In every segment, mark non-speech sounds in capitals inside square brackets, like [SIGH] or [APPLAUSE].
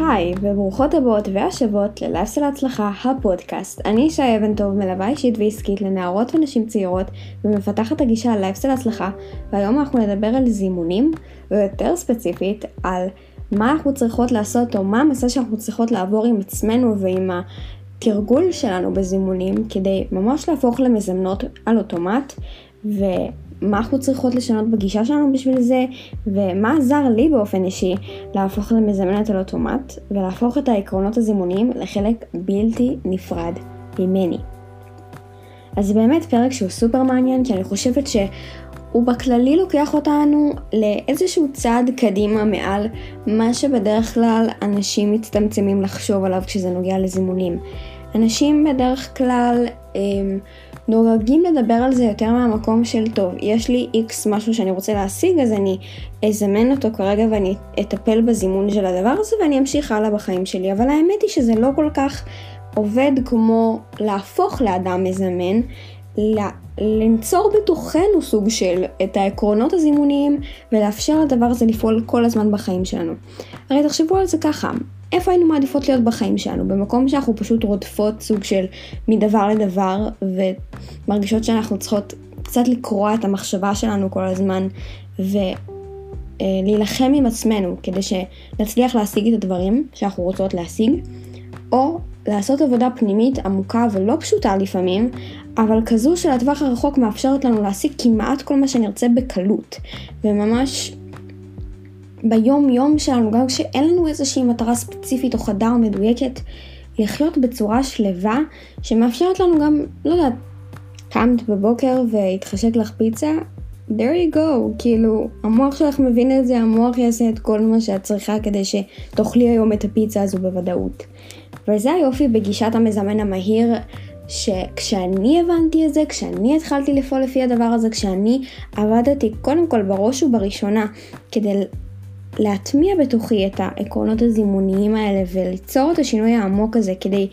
היי, וברוכות הבאות והשבות ללייפסטייל ההצלחה, הפודקאסט. אני שי אבן טוב, מלווה אישית ועסקית לנערות ונשים צעירות, ומפתחת הגישה על לייפסטייל ההצלחה, והיום אנחנו נדבר על זימונים, ויותר ספציפית, על מה אנחנו צריכות לעשות, או מה המסע שאנחנו צריכות לעבור עם עצמנו ועם התרגול שלנו בזימונים, כדי ממש להפוך למזמנות על אוטומט, ו... מה אנחנו צריכות לשנות בגישה שלנו בשביל זה, ומה עזר לי באופן אישי להפוך למזמנת על אוטומט, ולהפוך את העקרונות הזימוניים לחלק בלתי נפרד ממני. אז זה באמת פרק שהוא סופר מעניין, כי אני חושבת שהוא בכללי לוקח אותנו לאיזשהו צעד קדימה מעל מה שבדרך כלל אנשים מצטמצמים לחשוב עליו כשזה נוגע לזימונים. אנשים בדרך כלל הם, נוהגים לדבר על זה יותר מהמקום של טוב, יש לי איקס משהו שאני רוצה להשיג, אז אני אזמן אותו כרגע ואני אטפל בזימון של הדבר הזה ואני אמשיך הלאה בחיים שלי. אבל האמת היא שזה לא כל כך עובד כמו להפוך לאדם מזמן, לנצור בתוכנו סוג של את העקרונות הזימוניים ולאפשר לדבר הזה לפעול כל הזמן בחיים שלנו. הרי תחשבו על זה ככה, איפה היינו מעדיפות להיות בחיים שלנו? במקום שאנחנו פשוט רודפות סוג של מדבר לדבר ומרגישות שאנחנו צריכות קצת לקרוע את המחשבה שלנו כל הזמן ולהילחם עם עצמנו כדי שנצליח להשיג את הדברים שאנחנו רוצות להשיג, או לעשות עבודה פנימית עמוקה ולא פשוטה לפעמים, אבל כזו שלטווח הרחוק מאפשרת לנו להשיג כמעט כל מה שנרצה בקלות, וממש ביום יום שלנו, גם כשאין לנו איזושהי מטרה ספציפית או חדה או מדויקת, לחיות בצורה שלווה, שמאפשרת לנו גם, לא יודעת, קמת בבוקר והתחשק לך פיצה, there you go, כאילו, המוח שלך מבין את זה, המוח יעשה את כל מה שאת צריכה כדי שתאכלי היום את הפיצה הזו בוודאות. וזה היופי בגישת המזמן המהיר, שכשאני הבנתי את זה, כשאני התחלתי לפעול לפי הדבר הזה, כשאני עבדתי קודם כל בראש ובראשונה כדי להטמיע בתוכי את העקרונות הזימוניים האלה וליצור את השינוי העמוק הזה כדי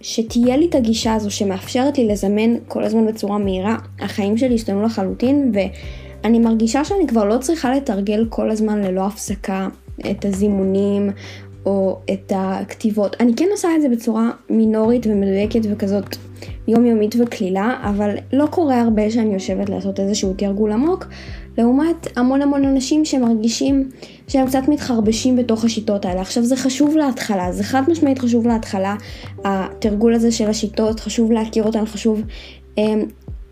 שתהיה לי את הגישה הזו שמאפשרת לי לזמן כל הזמן בצורה מהירה, החיים שלי השתנו לחלוטין ואני מרגישה שאני כבר לא צריכה לתרגל כל הזמן ללא הפסקה את הזימונים או את הכתיבות. אני כן עושה את זה בצורה מינורית ומדויקת וכזאת יומיומית וקלילה, אבל לא קורה הרבה שאני יושבת לעשות איזשהו תרגול עמוק, לעומת המון המון אנשים שמרגישים שהם קצת מתחרבשים בתוך השיטות האלה. עכשיו זה חשוב להתחלה, זה חד משמעית חשוב להתחלה, התרגול הזה של השיטות, חשוב להכיר אותן, חשוב אמ,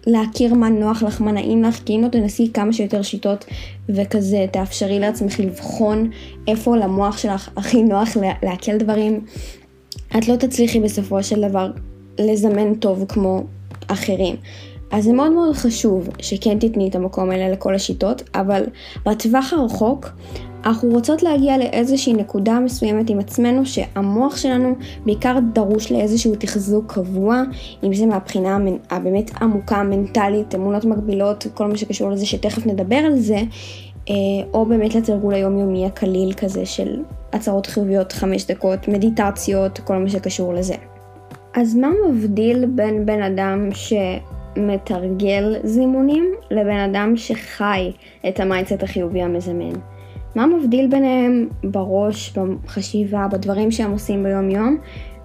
להכיר מה נוח לך, מה נעים לך, כי אם לא תנסי כמה שיותר שיטות וכזה תאפשרי לעצמך לבחון איפה למוח שלך הכי נוח לעכל דברים, את לא תצליחי בסופו של דבר לזמן טוב כמו אחרים. אז זה מאוד מאוד חשוב שכן תתני את המקום האלה לכל השיטות, אבל בטווח הרחוק אנחנו רוצות להגיע לאיזושהי נקודה מסוימת עם עצמנו שהמוח שלנו בעיקר דרוש לאיזשהו תחזוק קבוע, אם זה מהבחינה הבאמת עמוקה, מנטלית, אמונות מגבילות, כל מה שקשור לזה שתכף נדבר על זה, אה, או באמת לתרגול היומיומי הקליל כזה של הצהרות חיוביות חמש דקות, מדיטציות, כל מה שקשור לזה. אז מה מבדיל בין בן אדם שמתרגל זימונים לבין אדם שחי את ה mindset החיובי המזמן? מה מבדיל ביניהם בראש, בחשיבה, בדברים שהם עושים ביום יום,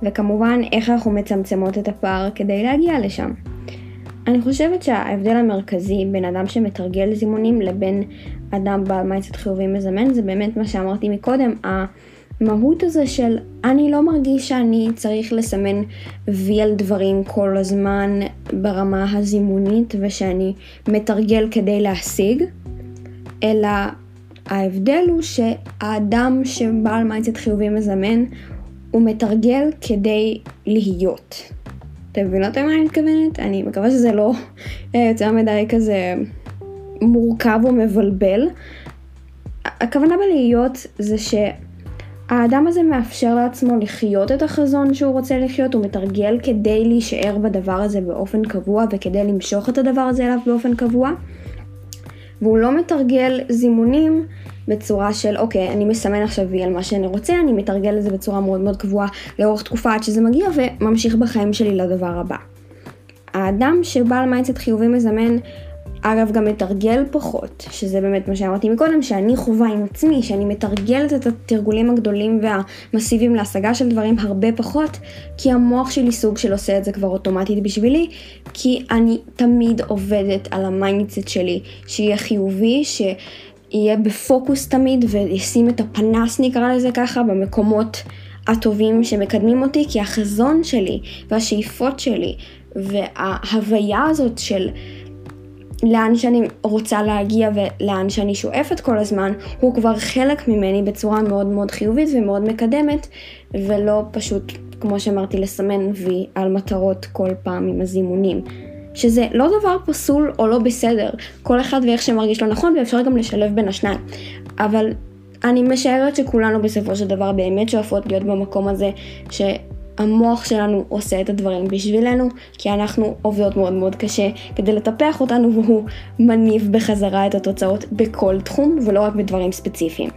וכמובן איך אנחנו מצמצמות את הפער כדי להגיע לשם. אני חושבת שההבדל המרכזי בין אדם שמתרגל זימונים לבין אדם בעל mindset חיובי מזמן זה באמת מה שאמרתי מקודם, המהות הזה של אני לא מרגיש שאני צריך לסמן וי על דברים כל הזמן ברמה הזימונית ושאני מתרגל כדי להשיג, אלא ההבדל הוא שהאדם שבעל mindset חיובי מזמן, הוא מתרגל כדי להיות. אתם מבינות למה אני מתכוונת? אני מקווה שזה לא אה, יותר מדי כזה מורכב או מבלבל. הכוונה בלהיות זה שהאדם הזה מאפשר לעצמו לחיות את החזון שהוא רוצה לחיות, הוא מתרגל כדי להישאר בדבר הזה באופן קבוע וכדי למשוך את הדבר הזה אליו באופן קבוע. והוא לא מתרגל זימונים בצורה של אוקיי, אני מסמן עכשיו וי על מה שאני רוצה, אני מתרגל את זה בצורה מאוד מאוד קבועה לאורך תקופה עד שזה מגיע וממשיך בחיים שלי לדבר הבא. האדם שבעל mindset חיובי מזמן אגב, גם מתרגל פחות, שזה באמת מה שאמרתי מקודם, שאני חווה עם עצמי, שאני מתרגלת את התרגולים הגדולים והמסיביים להשגה של דברים הרבה פחות, כי המוח שלי סוג של עושה את זה כבר אוטומטית בשבילי, כי אני תמיד עובדת על ה mindset שלי, שיהיה חיובי, שיהיה בפוקוס תמיד, וישים את הפנס נקרא לזה ככה, במקומות הטובים שמקדמים אותי, כי החזון שלי והשאיפות שלי וההוויה הזאת של לאן שאני רוצה להגיע ולאן שאני שואפת כל הזמן, הוא כבר חלק ממני בצורה מאוד מאוד חיובית ומאוד מקדמת, ולא פשוט, כמו שאמרתי, לסמן וי על מטרות כל פעם עם הזימונים. שזה לא דבר פסול או לא בסדר, כל אחד ואיך שמרגיש לו נכון, ואפשר גם לשלב בין השניים. אבל אני משערת שכולנו בסופו של דבר באמת שואפות להיות במקום הזה, ש... המוח שלנו עושה את הדברים בשבילנו, כי אנחנו עובדות מאוד מאוד קשה כדי לטפח אותנו [LAUGHS] והוא מניב בחזרה את התוצאות בכל תחום ולא רק בדברים ספציפיים.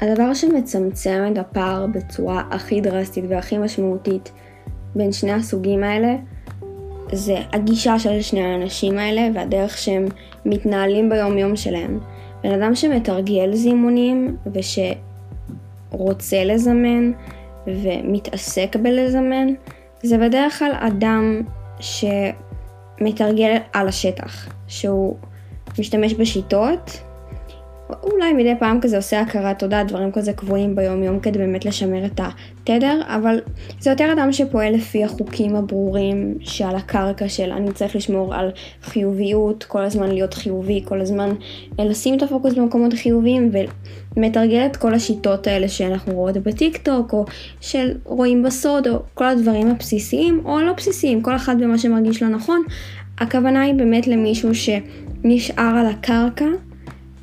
הדבר שמצמצם את הפער בצורה הכי דרסטית והכי משמעותית בין שני הסוגים האלה זה הגישה של שני האנשים האלה והדרך שהם מתנהלים ביום יום שלהם. בן אדם שמתרגל זימונים ושרוצה לזמן ומתעסק בלזמן, זה בדרך כלל אדם שמתרגל על השטח, שהוא משתמש בשיטות, אולי מדי פעם כזה עושה הכרת תודה, דברים כזה קבועים ביום יום כדי באמת לשמר את התדר, אבל זה יותר אדם שפועל לפי החוקים הברורים שעל הקרקע של אני צריך לשמור על חיוביות, כל הזמן להיות חיובי, כל הזמן לשים את הפוקוס במקומות חיוביים ומתרגל את כל השיטות האלה שאנחנו רואות בטיק טוק, או של רואים בסוד, או כל הדברים הבסיסיים, או הלא בסיסיים, כל אחד במה שמרגיש לו נכון. הכוונה היא באמת למישהו שנשאר על הקרקע.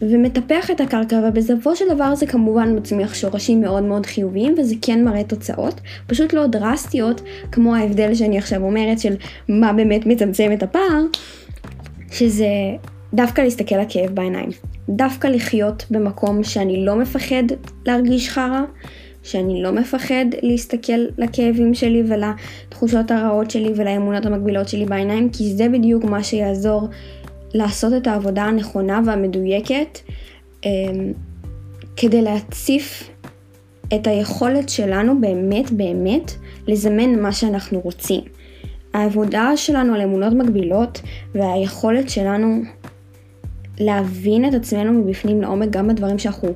ומטפח את הקרקע, ובסופו של דבר זה כמובן מצמיח שורשים מאוד מאוד חיוביים, וזה כן מראה תוצאות, פשוט לא דרסטיות, כמו ההבדל שאני עכשיו אומרת של מה באמת מצמצם את הפער, שזה דווקא להסתכל לכאב בעיניים. דווקא לחיות במקום שאני לא מפחד להרגיש חרא, שאני לא מפחד להסתכל לכאבים שלי ולתחושות הרעות שלי ולאמונות המקבילות שלי בעיניים, כי זה בדיוק מה שיעזור לעשות את העבודה הנכונה והמדויקת אמ, כדי להציף את היכולת שלנו באמת באמת לזמן מה שאנחנו רוצים. העבודה שלנו על אמונות מגבילות והיכולת שלנו להבין את עצמנו מבפנים לעומק גם בדברים שאנחנו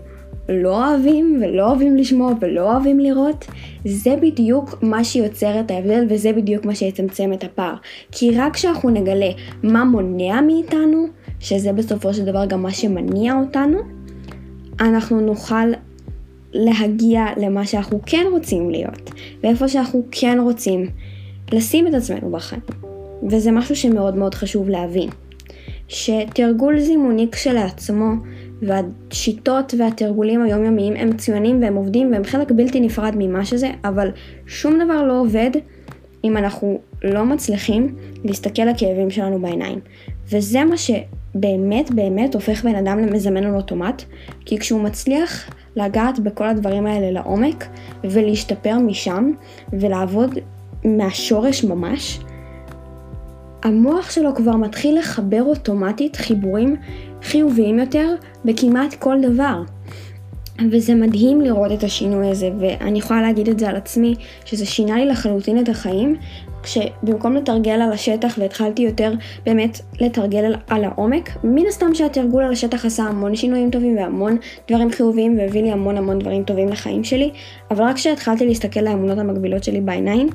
לא אוהבים ולא אוהבים לשמוע ולא אוהבים לראות, זה בדיוק מה שיוצר את ההבדל וזה בדיוק מה שיצמצם את הפער. כי רק כשאנחנו נגלה מה מונע מאיתנו, שזה בסופו של דבר גם מה שמניע אותנו, אנחנו נוכל להגיע למה שאנחנו כן רוצים להיות, ואיפה שאנחנו כן רוצים לשים את עצמנו בחיים. וזה משהו שמאוד מאוד חשוב להבין. שתרגול זימוני כשלעצמו והשיטות והתרגולים היומיומיים הם מצוינים והם עובדים והם חלק בלתי נפרד ממה שזה, אבל שום דבר לא עובד אם אנחנו לא מצליחים להסתכל לכאבים שלנו בעיניים. וזה מה שבאמת באמת הופך בן אדם למזמן על אוטומט, כי כשהוא מצליח לגעת בכל הדברים האלה לעומק ולהשתפר משם ולעבוד מהשורש ממש, המוח שלו כבר מתחיל לחבר אוטומטית חיבורים חיוביים יותר בכמעט כל דבר. וזה מדהים לראות את השינוי הזה, ואני יכולה להגיד את זה על עצמי, שזה שינה לי לחלוטין את החיים, כשבמקום לתרגל על השטח והתחלתי יותר באמת לתרגל על, על העומק, מן הסתם שהתרגול על השטח עשה המון שינויים טובים והמון דברים חיוביים והביא לי המון המון דברים טובים לחיים שלי, אבל רק כשהתחלתי להסתכל לאמונות המקבילות שלי בעיניים,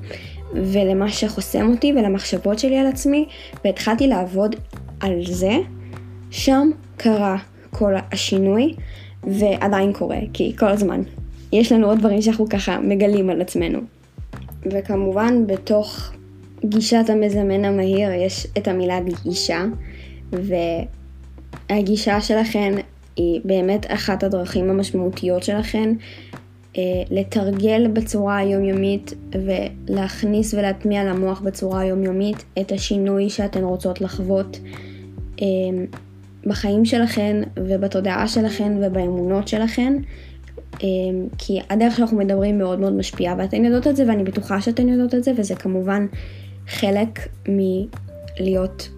ולמה שחוסם אותי ולמחשבות שלי על עצמי, והתחלתי לעבוד על זה, שם קרה כל השינוי, ועדיין קורה, כי כל הזמן. יש לנו עוד דברים שאנחנו ככה מגלים על עצמנו. וכמובן בתוך גישת המזמן המהיר יש את המילה גישה, והגישה שלכן היא באמת אחת הדרכים המשמעותיות שלכן אה, לתרגל בצורה היומיומית ולהכניס ולהטמיע למוח בצורה היומיומית את השינוי שאתן רוצות לחוות אה, בחיים שלכן ובתודעה שלכן ובאמונות שלכן, אה, כי הדרך שאנחנו מדברים מאוד מאוד משפיעה ואתן יודעות את זה ואני בטוחה שאתן יודעות את זה וזה כמובן חלק מלהיות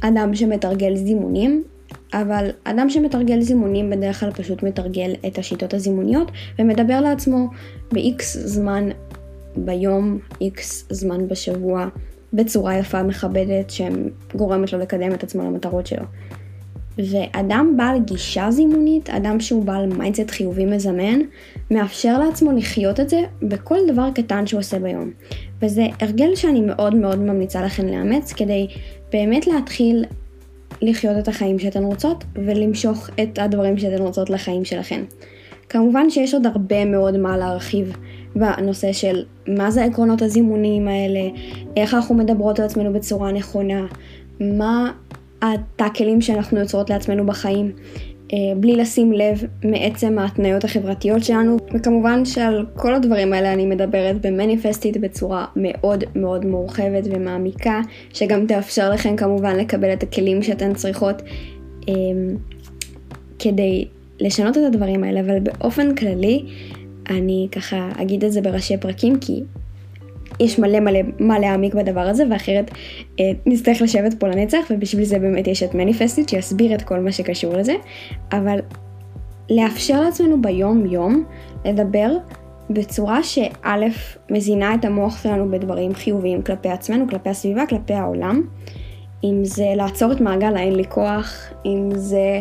אדם שמתרגל זימונים, אבל אדם שמתרגל זימונים בדרך כלל פשוט מתרגל את השיטות הזימוניות ומדבר לעצמו ב-X זמן ביום, X זמן בשבוע, בצורה יפה מכבדת שגורמת לו לקדם את עצמו למטרות שלו. ואדם בעל גישה זימונית, אדם שהוא בעל mindset חיובי מזמן, מאפשר לעצמו לחיות את זה בכל דבר קטן שהוא עושה ביום. וזה הרגל שאני מאוד מאוד ממליצה לכם לאמץ, כדי באמת להתחיל לחיות את החיים שאתן רוצות, ולמשוך את הדברים שאתן רוצות לחיים שלכן. כמובן שיש עוד הרבה מאוד מה להרחיב בנושא של מה זה עקרונות הזימונים האלה, איך אנחנו מדברות על עצמנו בצורה נכונה, מה הטאקלים שאנחנו יוצרות לעצמנו בחיים, אה, בלי לשים לב מעצם ההתניות החברתיות שלנו, וכמובן שעל כל הדברים האלה אני מדברת במניפסטית בצורה מאוד מאוד מורחבת ומעמיקה, שגם תאפשר לכם כמובן לקבל את הכלים שאתן צריכות אה, כדי לשנות את הדברים האלה, אבל באופן כללי, אני ככה אגיד את זה בראשי פרקים, כי יש מלא מלא מה להעמיק בדבר הזה, ואחרת אה, נצטרך לשבת פה לנצח, ובשביל זה באמת יש את מניפסטית שיסביר את כל מה שקשור לזה, אבל לאפשר לעצמנו ביום יום לדבר בצורה שא' מזינה את המוח שלנו בדברים חיוביים כלפי עצמנו, כלפי הסביבה, כלפי העולם. אם זה לעצור את מעגל האין לי כוח, אם זה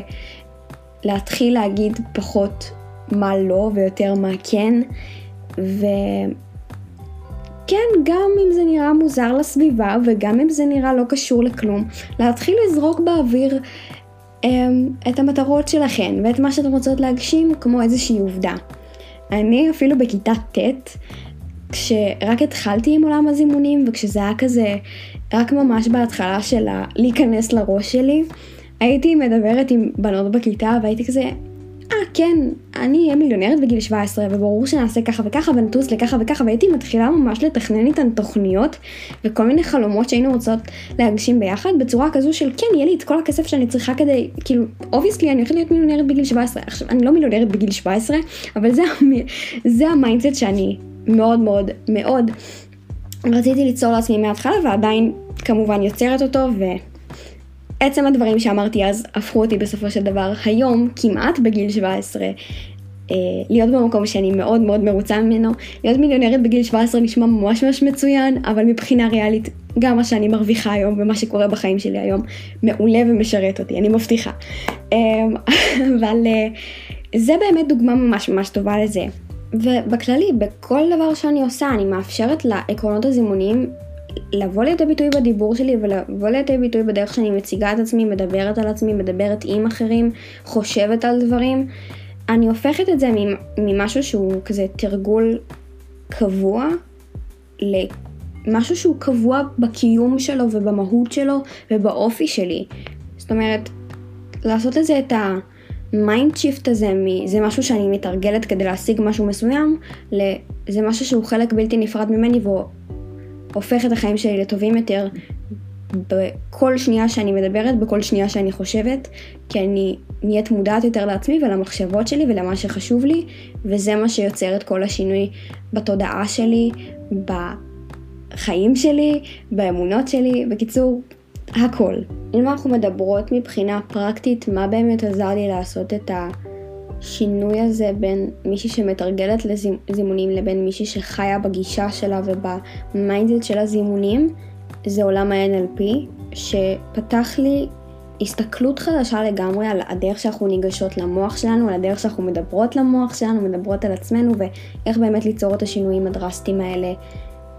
להתחיל להגיד פחות מה לא ויותר מה כן, ו... כן, גם אם זה נראה מוזר לסביבה וגם אם זה נראה לא קשור לכלום, להתחיל לזרוק באוויר אמ, את המטרות שלכן ואת מה שאתן רוצות להגשים כמו איזושהי עובדה. אני אפילו בכיתה ט', כשרק התחלתי עם עולם הזימונים וכשזה היה כזה רק ממש בהתחלה של להיכנס לראש שלי, הייתי מדברת עם בנות בכיתה והייתי כזה, אה כן, אני אהיה מיליונרת בגיל 17 וברור שנעשה ככה וככה ונטוס לככה וככה והייתי מתחילה ממש לתכנן איתן תוכניות וכל מיני חלומות שהיינו רוצות להגשים ביחד בצורה כזו של כן, יהיה לי את כל הכסף שאני צריכה כדי, כאילו, obviously אני הולכת להיות מיליונרת בגיל 17. עכשיו, אני לא מיליונרת בגיל 17, אבל זה, זה ה mindset שאני מאוד מאוד מאוד רציתי ליצור לעצמי מההתחלה ועדיין כמובן יוצרת אותו ו... עצם הדברים שאמרתי אז הפכו אותי בסופו של דבר היום, כמעט בגיל 17, אה, להיות במקום שאני מאוד מאוד מרוצה ממנו. להיות מיליונרית בגיל 17 נשמע ממש ממש מצוין, אבל מבחינה ריאלית, גם מה שאני מרוויחה היום ומה שקורה בחיים שלי היום, מעולה ומשרת אותי, אני מבטיחה. אה, [LAUGHS] אבל אה, זה באמת דוגמה ממש ממש טובה לזה. ובכללי, בכל דבר שאני עושה, אני מאפשרת לעקרונות הזימוניים לבוא לידי ביטוי בדיבור שלי ולבוא לידי ביטוי בדרך שאני מציגה את עצמי, מדברת על עצמי, מדברת עם אחרים, חושבת על דברים. אני הופכת את זה ממשהו שהוא כזה תרגול קבוע למשהו שהוא קבוע בקיום שלו ובמהות שלו ובאופי שלי. זאת אומרת, לעשות את זה, את ה mind shift הזה, זה משהו שאני מתרגלת כדי להשיג משהו מסוים, זה משהו שהוא חלק בלתי נפרד ממני והוא הופך את החיים שלי לטובים יותר בכל שנייה שאני מדברת, בכל שנייה שאני חושבת, כי אני נהיית מודעת יותר לעצמי ולמחשבות שלי ולמה שחשוב לי, וזה מה שיוצר את כל השינוי בתודעה שלי, בחיים שלי, באמונות שלי, בקיצור, הכל. אם אנחנו מדברות מבחינה פרקטית, מה באמת עזר לי לעשות את ה... השינוי הזה בין מישהי שמתרגלת לזימונים לבין מישהי שחיה בגישה שלה ובמיינדד של הזימונים, זה עולם ה-NLP, שפתח לי הסתכלות חדשה לגמרי על הדרך שאנחנו ניגשות למוח שלנו, על הדרך שאנחנו מדברות למוח שלנו, מדברות על עצמנו, ואיך באמת ליצור את השינויים הדרסטיים האלה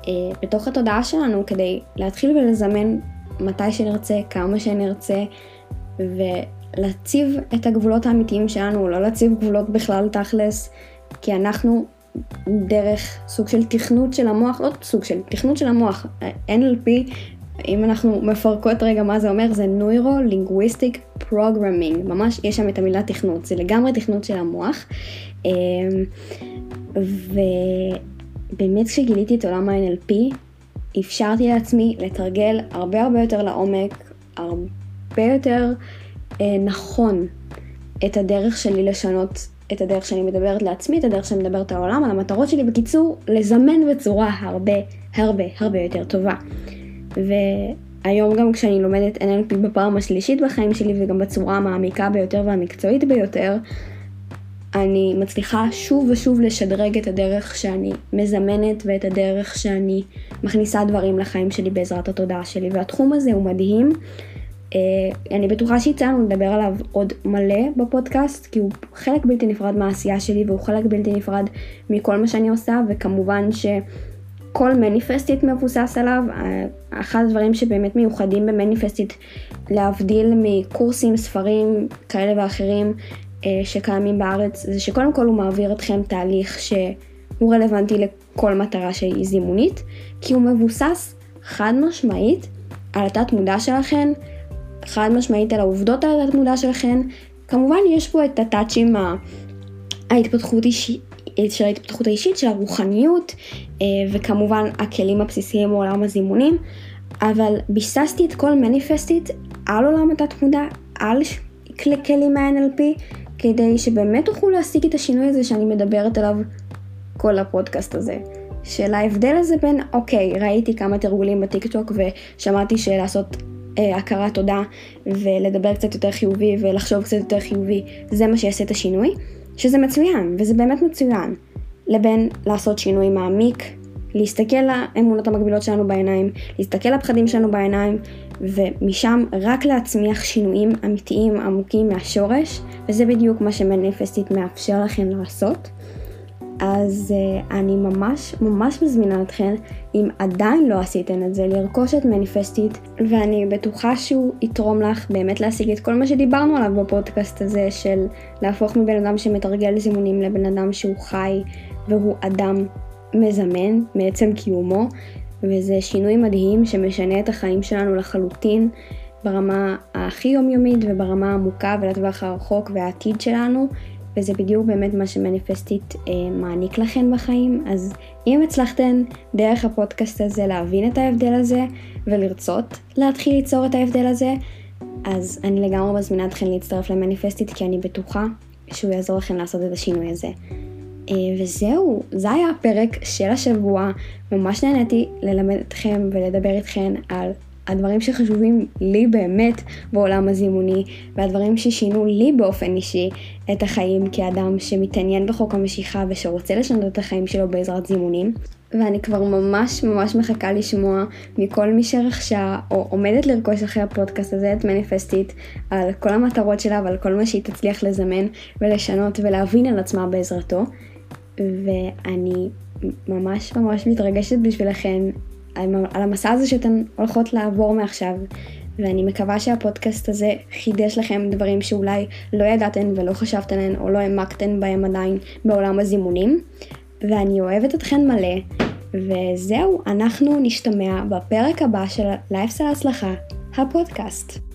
אה, בתוך התודעה שלנו, כדי להתחיל ולזמן מתי שנרצה, כמה שנרצה, ו... להציב את הגבולות האמיתיים שלנו, לא להציב גבולות בכלל תכלס, כי אנחנו דרך סוג של תכנות של המוח, לא סוג של, תכנות של המוח, NLP, אם אנחנו מפרקות רגע מה זה אומר, זה Neuro-Linguistic Programming, ממש יש שם את המילה תכנות, זה לגמרי תכנות של המוח. אמ, ובאמת כשגיליתי את עולם ה-NLP, אפשרתי לעצמי לתרגל הרבה הרבה יותר לעומק, הרבה יותר נכון את הדרך שלי לשנות את הדרך שאני מדברת לעצמי, את הדרך שאני מדברת על העולם, על המטרות שלי, בקיצור, לזמן בצורה הרבה הרבה הרבה יותר טובה. היום גם כשאני לומדת NLP בפעם השלישית בחיים שלי וגם בצורה המעמיקה ביותר והמקצועית ביותר, אני מצליחה שוב ושוב לשדרג את הדרך שאני מזמנת ואת הדרך שאני מכניסה דברים לחיים שלי בעזרת התודעה שלי, והתחום הזה הוא מדהים. אה, אני בטוחה לנו לדבר עליו עוד מלא בפודקאסט, כי הוא חלק בלתי נפרד מהעשייה שלי והוא חלק בלתי נפרד מכל מה שאני עושה, וכמובן שכל מניפסטית מבוסס עליו. אה, אחד הדברים שבאמת מיוחדים במניפסטית, להבדיל מקורסים, ספרים כאלה ואחרים, אה, שקיימים בארץ, זה שקודם כל הוא מעביר אתכם תהליך שהוא רלוונטי לכל מטרה שהיא זימונית, כי הוא מבוסס חד משמעית על התת מודע שלכם, חד משמעית על העובדות על התת מודע שלכם. כמובן יש פה את הטאצ'ים ההתפתחות אישית. של ההתפתחות האישית, של הרוחניות, אה, וכמובן הכלים הבסיסיים מעולם הזימונים, אבל ביססתי את כל מניפסטית על עולם התת מודע, על כלים מה-NLP, כדי שבאמת תוכלו להשיג את השינוי הזה שאני מדברת עליו כל הפודקאסט הזה. של ההבדל הזה בין, אוקיי, ראיתי כמה תרגולים בטיקטוק ושמעתי שלעשות אה, הכרת תודה ולדבר קצת יותר חיובי ולחשוב קצת יותר חיובי, זה מה שיעשה את השינוי, שזה מצוין, וזה באמת מצוין, לבין לעשות שינוי מעמיק, להסתכל לאמונות המקבילות שלנו בעיניים, להסתכל לפחדים שלנו בעיניים, ומשם רק להצמיח שינויים אמיתיים עמוקים מהשורש, וזה בדיוק מה שמניפסטית מאפשר לכם לעשות. אז uh, אני ממש ממש מזמינה אתכם, אם עדיין לא עשיתם את זה, לרכוש את מניפסטית, ואני בטוחה שהוא יתרום לך באמת להשיג את כל מה שדיברנו עליו בפודקאסט הזה, של להפוך מבן אדם שמתרגל זימונים לבן אדם שהוא חי, והוא אדם מזמן מעצם קיומו, וזה שינוי מדהים שמשנה את החיים שלנו לחלוטין ברמה הכי יומיומית וברמה העמוקה ולטווח הרחוק והעתיד שלנו, וזה בדיוק באמת מה שמניפסטית אה, מעניק לכן בחיים. אז אם הצלחתן דרך הפודקאסט הזה להבין את ההבדל הזה ולרצות להתחיל ליצור את ההבדל הזה, אז אני לגמרי מזמינה אתכן להצטרף למניפסטית כי אני בטוחה שהוא יעזור לכם לעשות את השינוי הזה. אה, וזהו, זה היה הפרק של השבוע, ממש נהניתי ללמד אתכם ולדבר איתכם על הדברים שחשובים לי באמת בעולם הזימוני, והדברים ששינו לי באופן אישי את החיים כאדם שמתעניין בחוק המשיכה ושרוצה לשנות את החיים שלו בעזרת זימונים. ואני כבר ממש ממש מחכה לשמוע מכל מי שרכשה או עומדת לרכוש אחרי הפודקאסט הזה את מניפסטית על כל המטרות שלה ועל כל מה שהיא תצליח לזמן ולשנות ולהבין על עצמה בעזרתו. ואני ממש ממש מתרגשת בשבילכם על המסע הזה שאתן הולכות לעבור מעכשיו. ואני מקווה שהפודקאסט הזה חידש לכם דברים שאולי לא ידעתן ולא חשבתן עליהן או לא העמקתן בהם עדיין בעולם הזימונים. ואני אוהבת אתכן מלא, וזהו, אנחנו נשתמע בפרק הבא של לייפסל הצלחה, הפודקאסט.